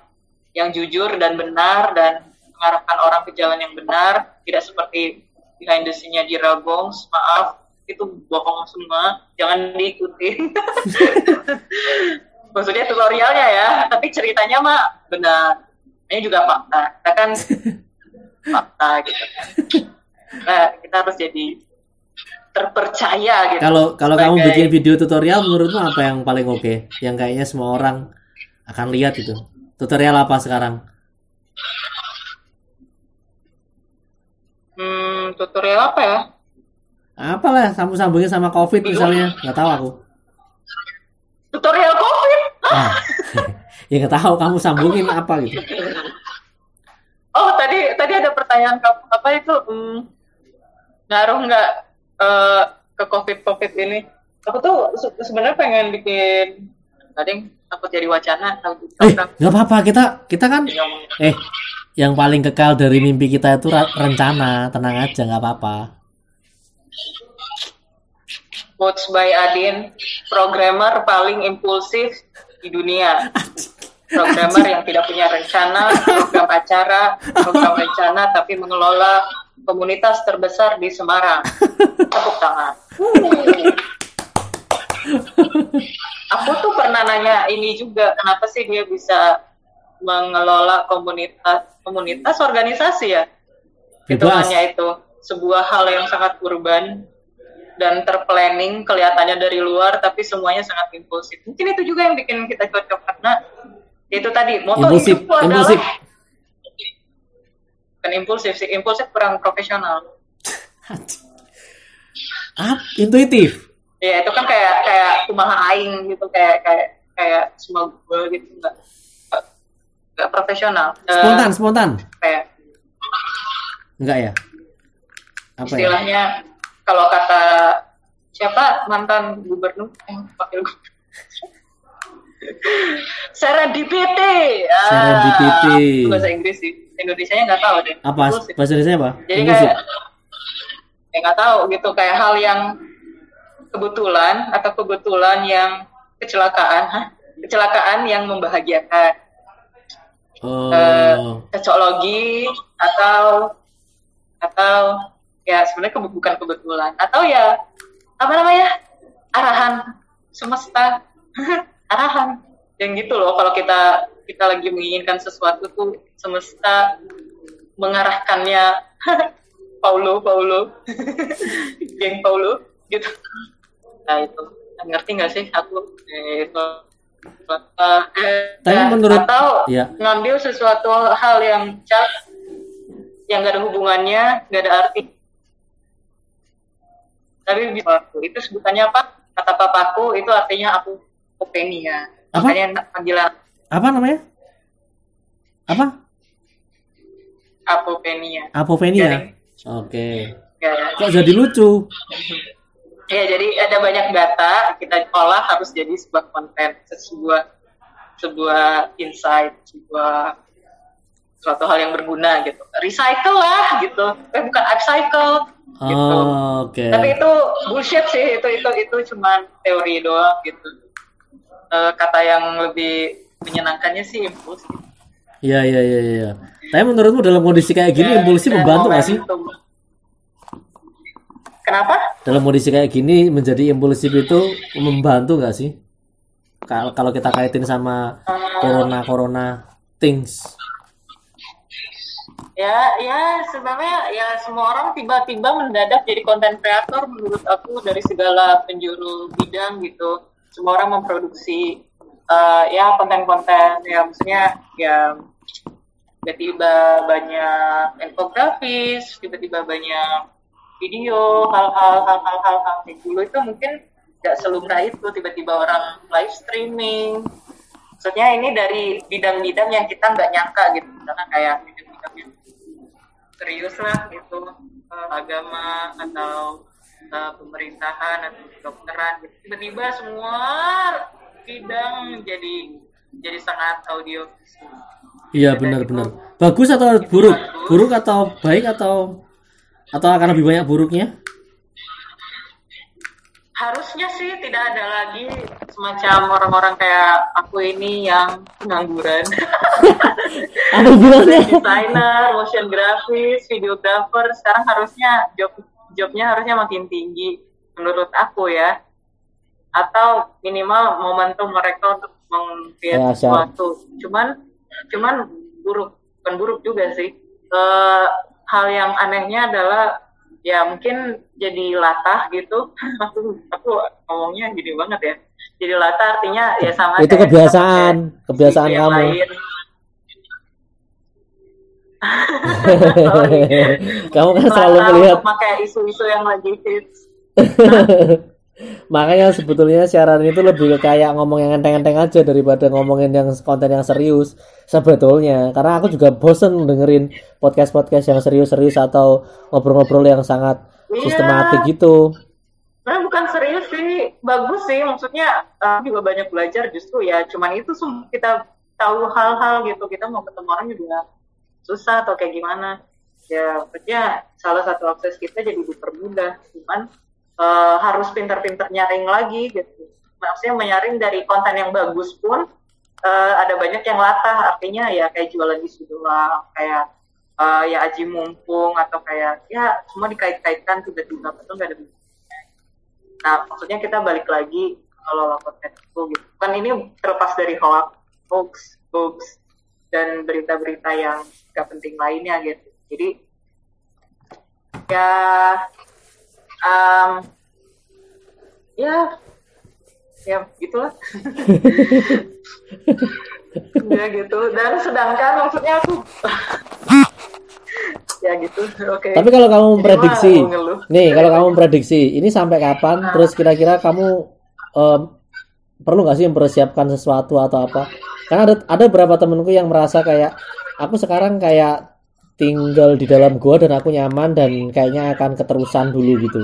yang jujur dan benar dan mengarahkan orang ke jalan yang benar tidak seperti behind the scene-nya di Ragongs maaf itu bohong semua jangan diikuti. Maksudnya tutorialnya ya tapi ceritanya mah benar. Ini juga fakta kita kan fakta gitu. Nah kita harus jadi terpercaya gitu. Kalau kalau kamu bikin video tutorial menurutmu apa yang paling oke? Okay? yang kayaknya semua orang akan lihat itu. Tutorial apa sekarang hmm, tutorial apa ya? Apalah sambung sambungin sama covid misalnya. Nggak tahu aku. Tutorial covid? Ah, ya nggak tahu kamu sambungin apa gitu. Oh tadi tadi ada pertanyaan apa itu? Hmm, ngaruh nggak uh, ke covid covid ini? Aku tuh sebenarnya pengen bikin tadi takut jadi wacana eh nggak apa-apa kita kita kan eh yang paling kekal dari mimpi kita itu rencana tenang aja nggak apa-apa quotes by Adin, programmer paling impulsif di dunia. Programmer yang tidak punya rencana, program acara, program rencana, tapi mengelola komunitas terbesar di Semarang. Tepuk tangan. Aku tuh pernah nanya ini juga, kenapa sih dia bisa mengelola komunitas komunitas organisasi ya? Itu hanya itu sebuah hal yang sangat urban dan terplanning kelihatannya dari luar tapi semuanya sangat impulsif. Mungkin itu juga yang bikin kita cocok karena itu tadi moto impulsif, itu adalah impulsif. kan impulsif sih, impulsif kurang profesional. ah, intuitif. Ya itu kan kayak kayak kumaha aing gitu kayak kayak kayak semua gue gitu enggak enggak profesional. Spontan, uh, spontan. Kayak enggak ya? Apa ya? istilahnya ya? kalau kata siapa? Mantan gubernur? Eh wakil gubernur. Serendipity. Ah, serendipity. bahasa Inggris sih. Indonesia nya nggak tahu deh. Apa? Bahasa Indonesia apa? Jadi kayak ya nggak tahu gitu. Kayak hal yang kebetulan atau kebetulan yang kecelakaan. Hah? kecelakaan yang membahagiakan oh. uh, atau atau ya sebenarnya ke bukan kebetulan. Atau ya apa namanya arahan semesta arahan. Yang gitu loh kalau kita kita lagi menginginkan sesuatu tuh semesta mengarahkannya. Paulo Paulo. Geng Paulo gitu. Nah itu. Ngerti nggak sih aku? Eh, itu eh, Tapi menurut atau ya. ngambil sesuatu hal yang cap yang gak ada hubungannya gak ada arti. Tapi papaku itu sebutannya apa? Kata papaku itu artinya aku openia apa? Makanya panggilan. Apa namanya? Apa? Apopenia. Apopenia. Oke. Okay. Ya. kok jadi lucu ya jadi ada banyak data kita olah harus jadi sebuah konten sebuah sebuah insight sebuah suatu hal yang berguna gitu recycle lah gitu eh bukan upcycle gitu. Oh, Oke. Okay. Tapi itu bullshit sih itu itu itu cuma teori doang gitu. Uh, kata yang lebih menyenangkannya sih impuls. Iya iya iya iya. Tapi menurutmu dalam kondisi kayak gini ya, impulsif membantu nggak sih? Kenapa? Dalam kondisi kayak gini menjadi impulsif itu membantu nggak sih? Kalau kita kaitin sama corona corona things ya ya sebenarnya ya semua orang tiba-tiba mendadak jadi konten kreator menurut aku dari segala penjuru bidang gitu semua orang memproduksi uh, ya konten-konten ya maksudnya ya tiba-tiba banyak infografis tiba-tiba banyak video hal-hal hal-hal hal-hal dulu itu mungkin nggak selumrah itu tiba-tiba orang live streaming. Maksudnya ini dari bidang-bidang yang kita nggak nyangka gitu. Misalkan kayak serius lah gitu. Uh, agama atau uh, pemerintahan atau kedokteran tiba-tiba semua bidang jadi jadi sangat audio. Iya benar-benar. Bagus atau buruk? Buruk atau baik atau atau akan lebih banyak buruknya? harusnya sih tidak ada lagi semacam orang-orang kayak aku ini yang pengangguran. Apa hubungannya? Desainer, motion grafis, videographer, sekarang harusnya job jobnya harusnya makin tinggi menurut aku ya. Atau minimal momentum mereka untuk mengkreat Ya, sesuatu. Cuman cuman buruk, bukan buruk juga sih. Eh, hal yang anehnya adalah ya mungkin jadi latah gitu. aku aku ngomongnya gini banget ya. Jadi latah artinya ya sama Itu kayak kebiasaan, kita kebiasaan kamu. lain. Kamu kan selalu melihat pakai isu-isu yang lagi hits. Makanya sebetulnya siaran itu lebih kayak ngomong yang enteng-enteng aja daripada ngomongin yang konten yang serius sebetulnya. Karena aku juga bosen dengerin podcast-podcast yang serius-serius atau ngobrol-ngobrol yang sangat Iya. sistematik gitu. Nah, bukan serius sih, bagus sih. Maksudnya uh, juga banyak belajar justru ya. Cuman itu kita tahu hal-hal gitu. Kita mau ketemu orang juga susah atau kayak gimana. Ya, maksudnya salah satu akses kita jadi dipermudah. Cuman uh, harus pintar-pintar nyaring lagi gitu. Maksudnya menyaring dari konten yang bagus pun uh, ada banyak yang latah. Artinya ya kayak jualan isu doang, kayak uh, ya aji mumpung atau kayak ya semua dikait-kaitkan tiba-tiba betul nggak ada hubungannya. Nah maksudnya kita balik lagi kalau konten itu gitu. Kan ini terlepas dari hoax, hoax, hoax dan berita-berita yang gak penting lainnya gitu. Jadi ya um, ya ya gitulah. Ya gitu. Dan sedangkan maksudnya aku ya gitu. Oke. Tapi kalau kamu memprediksi, nih kalau kamu memprediksi, ini sampai kapan? Terus kira-kira kamu em, perlu nggak sih mempersiapkan sesuatu atau apa? Karena ada ada beberapa temenku yang merasa kayak aku sekarang kayak tinggal di dalam gua dan aku nyaman dan kayaknya akan keterusan dulu gitu.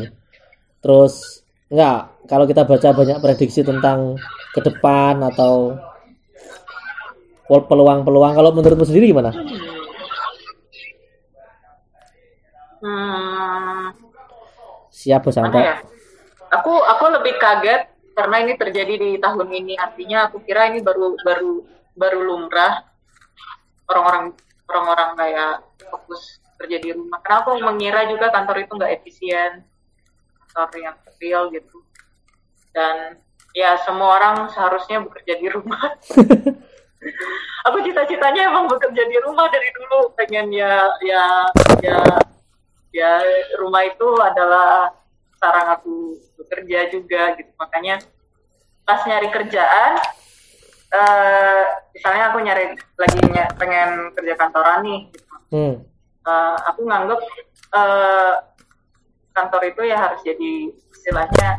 Terus nggak, kalau kita baca banyak prediksi tentang ke depan atau peluang-peluang, kalau menurutmu sendiri gimana? hmm, Siap bos Anto? ya aku aku lebih kaget karena ini terjadi di tahun ini artinya aku kira ini baru baru baru lumrah orang-orang orang-orang kayak fokus kerja di rumah. Karena aku mengira juga kantor itu nggak efisien. Kantor yang kecil gitu. Dan ya semua orang seharusnya bekerja di rumah. Aku cita-citanya emang bekerja di rumah dari dulu? Pengen ya ya ya ya rumah itu adalah sarang aku bekerja juga gitu. Makanya pas nyari kerjaan eh misalnya aku nyari lagi ny- pengen kerja kantoran nih gitu. Hmm. Eh, aku nganggep eh kantor itu ya harus jadi istilahnya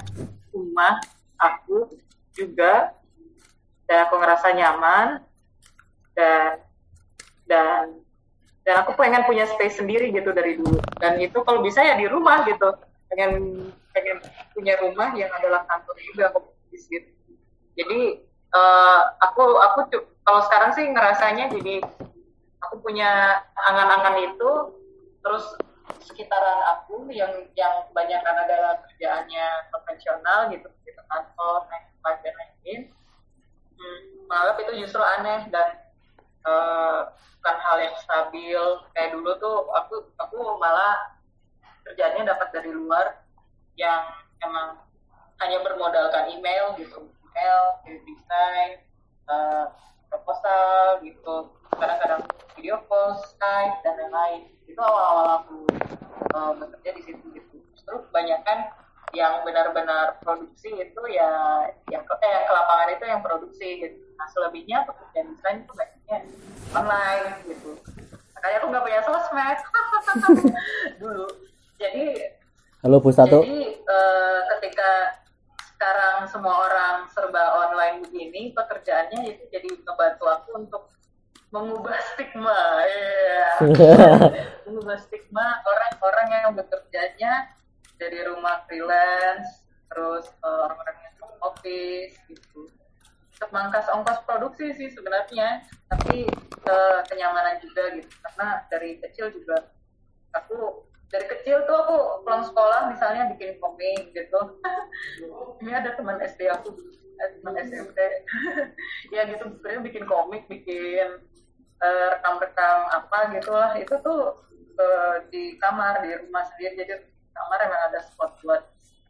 rumah aku juga. Dan aku ngerasa nyaman. Dan dan dan aku pengen punya space sendiri gitu dari dulu. Dan itu kalau bisa ya di rumah gitu. Pengen pengen punya rumah yang adalah kantor juga aku gitu jadi eh, aku aku kalau sekarang sih ngerasanya jadi aku punya angan-angan itu terus sekitaran aku yang yang kebanyakan adalah kerjaannya konvensional gitu di kantor five dan lain-lain. Hmm, malah itu justru aneh dan eh, bukan hal yang stabil. Kayak dulu tuh aku aku malah kerjaannya dapat dari luar yang emang hanya bermodalkan email gitu email desain eh, proposal gitu kadang-kadang video call Skype dan lain-lain. Itu awal-awal aku eh, bekerja di situ gitu. Justru kebanyakan yang benar-benar produksi itu ya yang ke, eh, ke lapangan itu yang produksi gitu. Nah selebihnya pekerjaan desain itu banyaknya online gitu. Makanya aku nggak punya sosmed. Dulu. Jadi Halo Bu Satu. jadi eh, ketika sekarang semua orang serba online begini, pekerjaannya itu jadi ngebantu aku untuk mengubah stigma, ya. mengubah stigma orang-orang yang bekerjanya dari rumah freelance, terus eh, orang-orang yang home office gitu. memangkas ongkos produksi sih sebenarnya tapi uh, kenyamanan juga gitu karena dari kecil juga aku dari kecil tuh aku pulang sekolah misalnya bikin komik gitu. Ini ada teman SD aku eh, teman SMP ya gitu sebenarnya bikin komik bikin uh, rekam-rekam apa gitu lah. Itu tuh uh, di kamar di rumah sendiri. Jadi kamar emang ada spot buat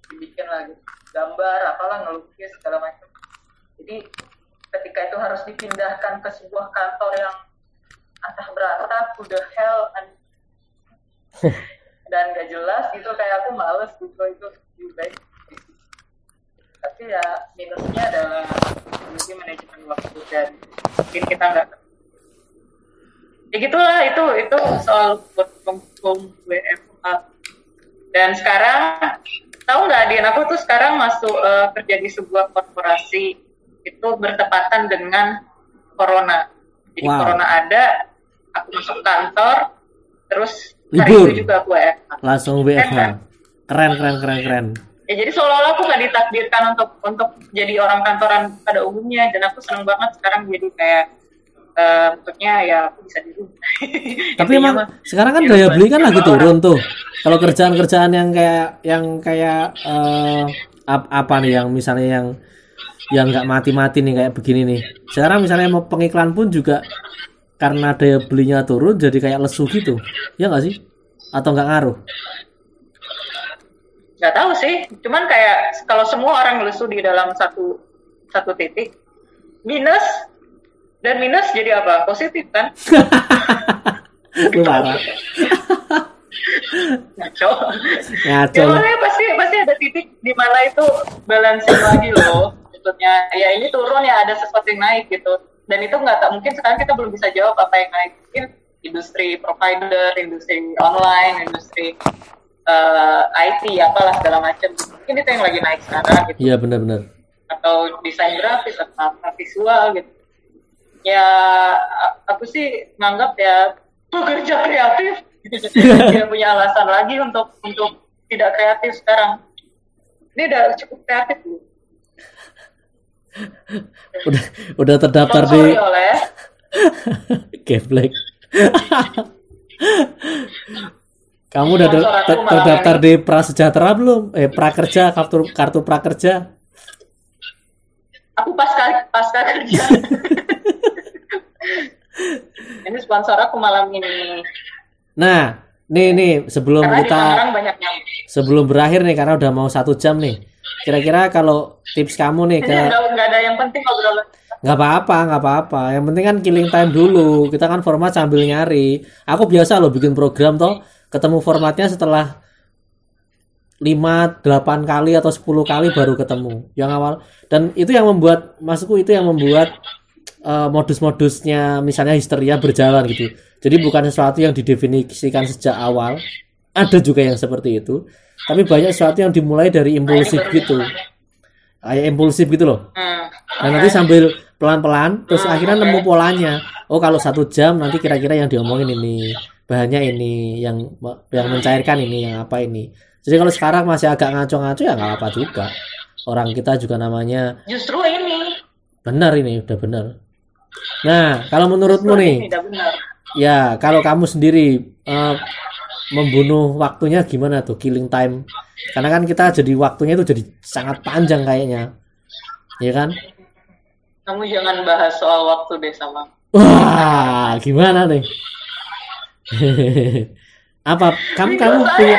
dibikin lagi gambar apalah ngelukis segala macam. Jadi ketika itu harus dipindahkan ke sebuah kantor yang entah beratap, udah hell dan gak jelas gitu kayak aku males gitu itu lebih baik. Tapi ya minusnya adalah mungkin manajemen waktu dan mungkin kita nggak ya gitulah itu itu soal work WFH dan sekarang tahu nggak Dian aku tuh sekarang masuk uh, kerja di sebuah korporasi. Itu bertepatan dengan corona. Jadi wow. corona ada, aku masuk kantor, terus hari itu juga aku WFH. Langsung WFH. Kan? Keren, keren, keren, keren. Ya jadi seolah-olah aku nggak ditakdirkan untuk untuk jadi orang kantoran pada umumnya dan aku seneng banget sekarang jadi kayak uh, maksudnya ya aku bisa di rumah. Tapi emang sekarang kan daya beli kan lagi turun tuh. Kalau kerjaan-kerjaan yang kayak yang kayak uh, apa nih yang misalnya yang yang nggak mati-mati nih kayak begini nih. Sekarang misalnya mau pengiklan pun juga karena daya belinya turun jadi kayak lesu gitu. Ya nggak sih? Atau nggak ngaruh? Nggak tahu sih. Cuman kayak kalau semua orang lesu di dalam satu satu titik minus dan minus jadi apa? Positif kan? Lu marah. Ngaco. Ngaco. Ya, pasti pasti ada titik di mana itu balancing lagi loh maksudnya ya ini turun ya ada sesuatu yang naik gitu dan itu nggak tak mungkin sekarang kita belum bisa jawab apa yang naik mungkin industri provider industri online industri uh, eh, IT apalah segala macam. Mungkin itu yang lagi naik sekarang gitu. Iya benar-benar. Atau desain grafis atau apa visual gitu. Ya aku sih nganggap ya pekerja kreatif. Tidak punya alasan lagi untuk untuk tidak kreatif sekarang. Ini udah cukup kreatif loh udah udah terdaftar di oleh Kamu udah ter terdaftar di Prasejahtera belum? Eh prakerja kartu kartu prakerja. Aku pas pas kerja. ini sponsor aku malam ini. Nah, nih nih sebelum karena kita sebelum berakhir nih karena udah mau satu jam nih Kira-kira kalau tips kamu nih ke nggak ada yang penting obrolan. Nggak apa-apa, nggak apa-apa. Yang penting kan killing time dulu. Kita kan format sambil nyari. Aku biasa loh bikin program toh, ketemu formatnya setelah 5, 8 kali atau 10 kali baru ketemu yang awal dan itu yang membuat masukku itu yang membuat uh, modus-modusnya misalnya histeria berjalan gitu jadi bukan sesuatu yang didefinisikan sejak awal ada juga yang seperti itu tapi banyak sesuatu yang dimulai dari impulsif gitu. kayak impulsif gitu loh. Hmm. dan nanti sambil pelan-pelan terus hmm, akhirnya nemu polanya. Oh kalau satu jam nanti kira-kira yang diomongin ini bahannya ini yang yang mencairkan ini yang apa ini. Jadi kalau sekarang masih agak ngaco-ngaco ya nggak apa juga. Orang kita juga namanya justru ini. Benar ini udah benar. Nah kalau menurutmu nih? ya kalau kamu sendiri uh, membunuh waktunya gimana tuh killing time? Karena kan kita jadi waktunya itu jadi sangat panjang kayaknya. Ya kan? Kamu jangan bahas soal waktu deh sama wah gimana nih? Apa kamu kamu punya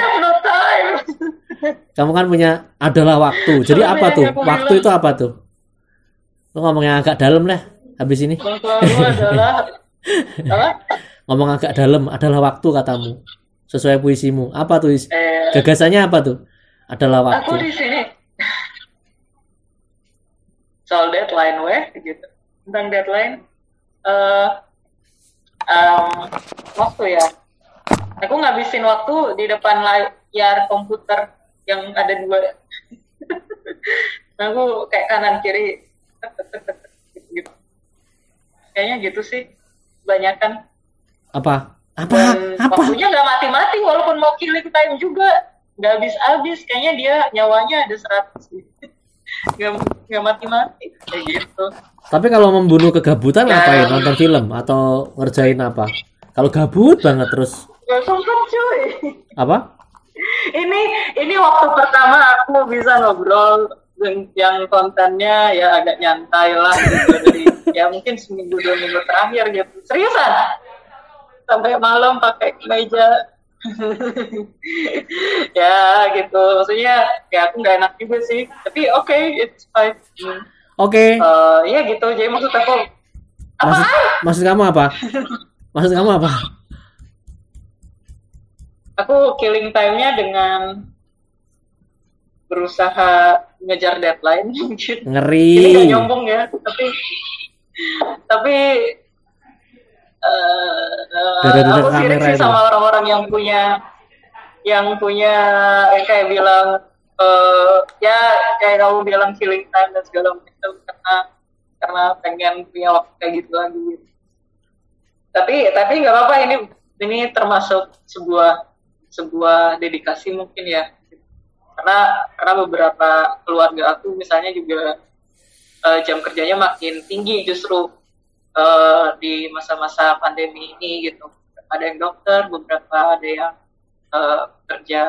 kamu kan punya adalah waktu. Jadi apa tuh? waktu itu apa tuh? Lu ngomongnya agak dalam lah habis ini. Ngomong agak dalam adalah waktu katamu sesuai puisimu. Apa tuh? Eh, Gagasannya apa tuh? Adalah waktu. Aku di sini soal deadline weh gitu. Tentang deadline uh, um, waktu ya. Aku ngabisin waktu di depan layar komputer yang ada dua. aku kayak kanan kiri gitu. Kayaknya gitu sih. Banyak kan. Apa? Apa? Dan apa? waktunya nggak mati-mati walaupun mau killing time juga. Nggak habis-habis kayaknya dia nyawanya ada 100 nggak mati-mati kayak gitu. Tapi kalau membunuh kegabutan Ya. ngapain? Nonton film atau ngerjain apa? Kalau gabut banget terus. Sempet cuy. Apa? ini ini waktu pertama aku bisa ngobrol yang- yang kontennya ya agak nyantai lah gitu. Dari ya mungkin seminggu dua minggu terakhir gitu. Seriusan sampai malam pakai meja ya gitu maksudnya ya aku nggak enak juga sih tapi oke it's fine. Oke. Eh, ya gitu jadi maksud aku Maksud, apa maksud kamu apa? Maksud kamu apa? aku killing time-nya dengan berusaha ngejar deadline gitu. Ini nggak Ngeri. nyombong ya, tapi tapi eh Dari aku sirik sih itu. sama orang-orang yang punya yang punya yang kayak bilang eh ya kayak kamu bilang killing time dan segala macam karena karena pengen punya waktu kayak gitu lagi. Tapi tapi nggak apa-apa ini ini termasuk sebuah sebuah dedikasi mungkin ya karena karena beberapa keluarga aku misalnya juga eh, jam kerjanya makin tinggi justru eh, di masa-masa pandemi ini gitu. Ada yang dokter beberapa ada yang eh, kerja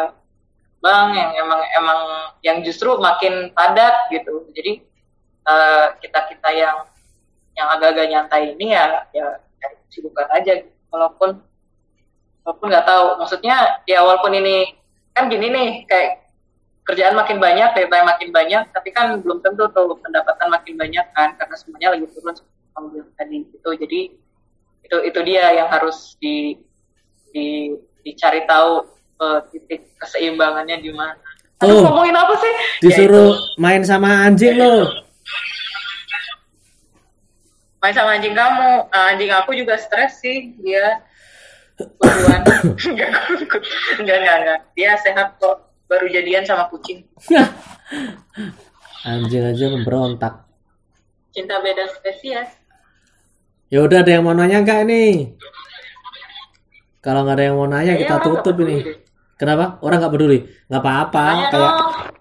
bank yang emang emang yang justru makin padat gitu. Jadi kita kita yang yang agak-agak nyantai ini ya ya cari kesibukan aja. Gitu. walaupun walaupun nggak tahu. Maksudnya ya walaupun ini kan gini nih kayak kerjaan makin banyak, deadline makin banyak, tapi kan belum tentu tuh pendapatan makin banyak kan, karena semuanya lagi turun bilang tadi gitu. Jadi itu itu dia yang harus di, di dicari tahu eh, titik keseimbangannya di mana. Aduh, ngomongin apa sih? Disuruh main sama anjing lo. main sama anjing kamu Nah, anjing aku juga stres sih dia enggak enggak enggak dia sehat kok baru jadian sama kucing Anjing aja memberontak. cinta beda spesies Ya udah ada yang mau nanya nggak ini? Kalau nggak ada yang mau nanya Kayaknya kita nggak tutup ini. Kenapa? Orang nggak peduli? Nggak apa-apa. Kayak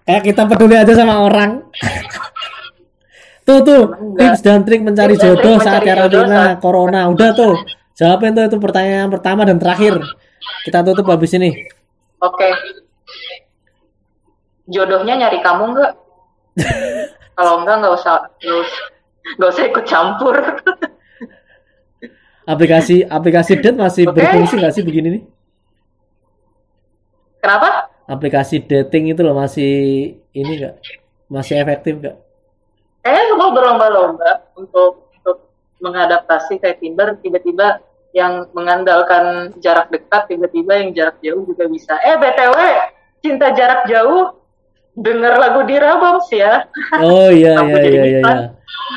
kayak kita peduli aja sama orang. tuh tuh tips dan trik mencari Tips dan trik jodoh saat jodoh karantina corona. Udah tuh. Jawabin tuh itu pertanyaan pertama dan terakhir. Kita tutup habis ini. oke jodohnya nyari kamu enggak kalau enggak nggak usah nggak usah nggak usah ikut campur Aplikasi aplikasi date masih Oke. berfungsi nggak sih begini nih? kenapa Aplikasi dating itu loh masih ini nggak? Masih efektif nggak? kayaknya semua berlomba-lomba untuk untuk mengadaptasi kayak Tinder tiba-tiba yang mengandalkan jarak dekat tiba-tiba yang jarak jauh juga bisa eh btw cinta jarak jauh denger lagu di Raboms ya Oh iya iya iya iya. iya.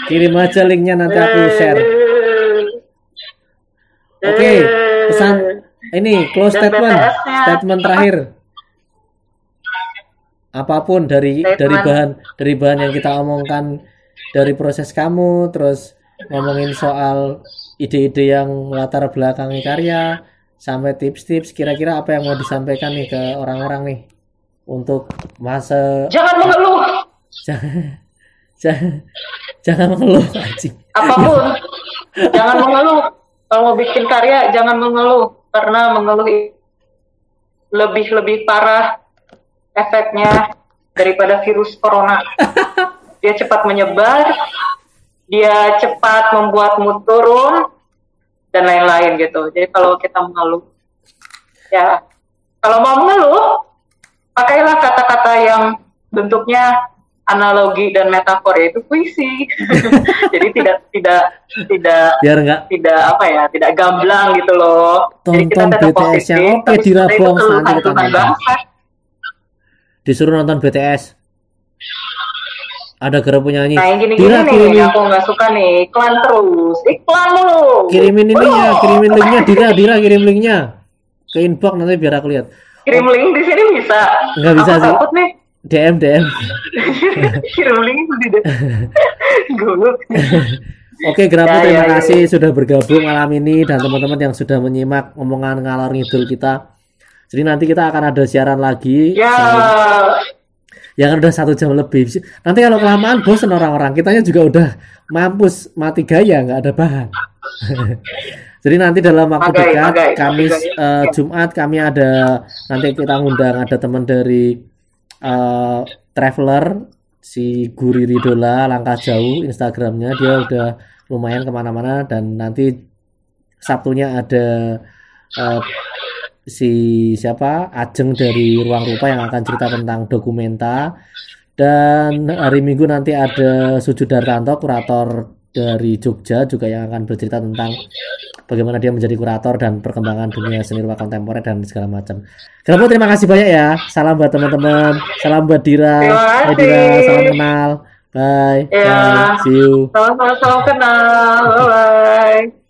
Kirim aja linknya nanti aku share. Oke, pesan ini close Dan statement, statement terakhir. Apa pun dari Statement. dari bahan dari bahan yang kita omongkan dari proses kamu, terus ngomongin soal ide-ide yang latar belakangi karya, sampai tips-tips kira-kira apa yang mau disampaikan nih ke orang-orang nih untuk masa jangan mengeluh jangan jangan jangan mengeluh anjing. apa pun jangan mengeluh kalau mau bikin karya jangan mengeluh karena mengeluh lebih lebih parah efeknya daripada virus corona. Dia cepat menyebar dia cepat membuat mood turun dan lain-lain gitu. Jadi kalau kita mengeluh ya kalau mau mengeluh pakailah kata-kata yang bentuknya analogi dan metafor yaitu puisi jadi tidak tidak tidak Biar nggak tidak apa ya tidak gamblang gitu loh jadi kita Tonton tetap positif yang oke tapi di sebenarnya itu Rabong, keluhan nanti kita nonton. disuruh nonton BTS. Ada gara penyanyi. nah yang gini-gini nih aku nggak suka nih iklan terus iklan mulu kirimin ininya, Waduh. kirimin linknya, Dira, Dira kirim linknya ke inbox nanti biar aku lihat. kirim link di sini bisa Nggak bisa Aku sih. takut nih DM DM. deh. Oke, Grapo Ya, terima ya, ya, kasih sudah bergabung malam ini dan teman-teman yang sudah menyimak omongan ngalor ngidul kita. Jadi nanti kita akan ada siaran lagi. ya Ya kan udah satu jam lebih. Nanti kalau kelamaan bosan orang-orang, kitanya juga udah mampus mati gaya nggak ada bahan. Jadi nanti dalam waktu Magai, dekat, magai, Kamis, magai. eh, Jumat kami ada nanti kita ngundang ada teman dari eh, traveler si Guri Ridola langkah jauh Instagramnya dia udah lumayan ke mana-mana dan nanti Sabtunya ada eh, si siapa? Ajeng dari Ruang Rupa yang akan cerita tentang dokumenta. Dan hari Minggu nanti ada Sujud Dartanto kurator dari Jogja juga yang akan bercerita tentang bagaimana dia menjadi kurator dan perkembangan dunia seni rupa kontemporer dan segala macam. Kenapa terima kasih banyak ya. Salam buat teman-teman. Salam buat Dira. Hai. Dira, salam kenal. Bye. Ya. Bye. See you. Sama-sama salam kenal. Bye-bye.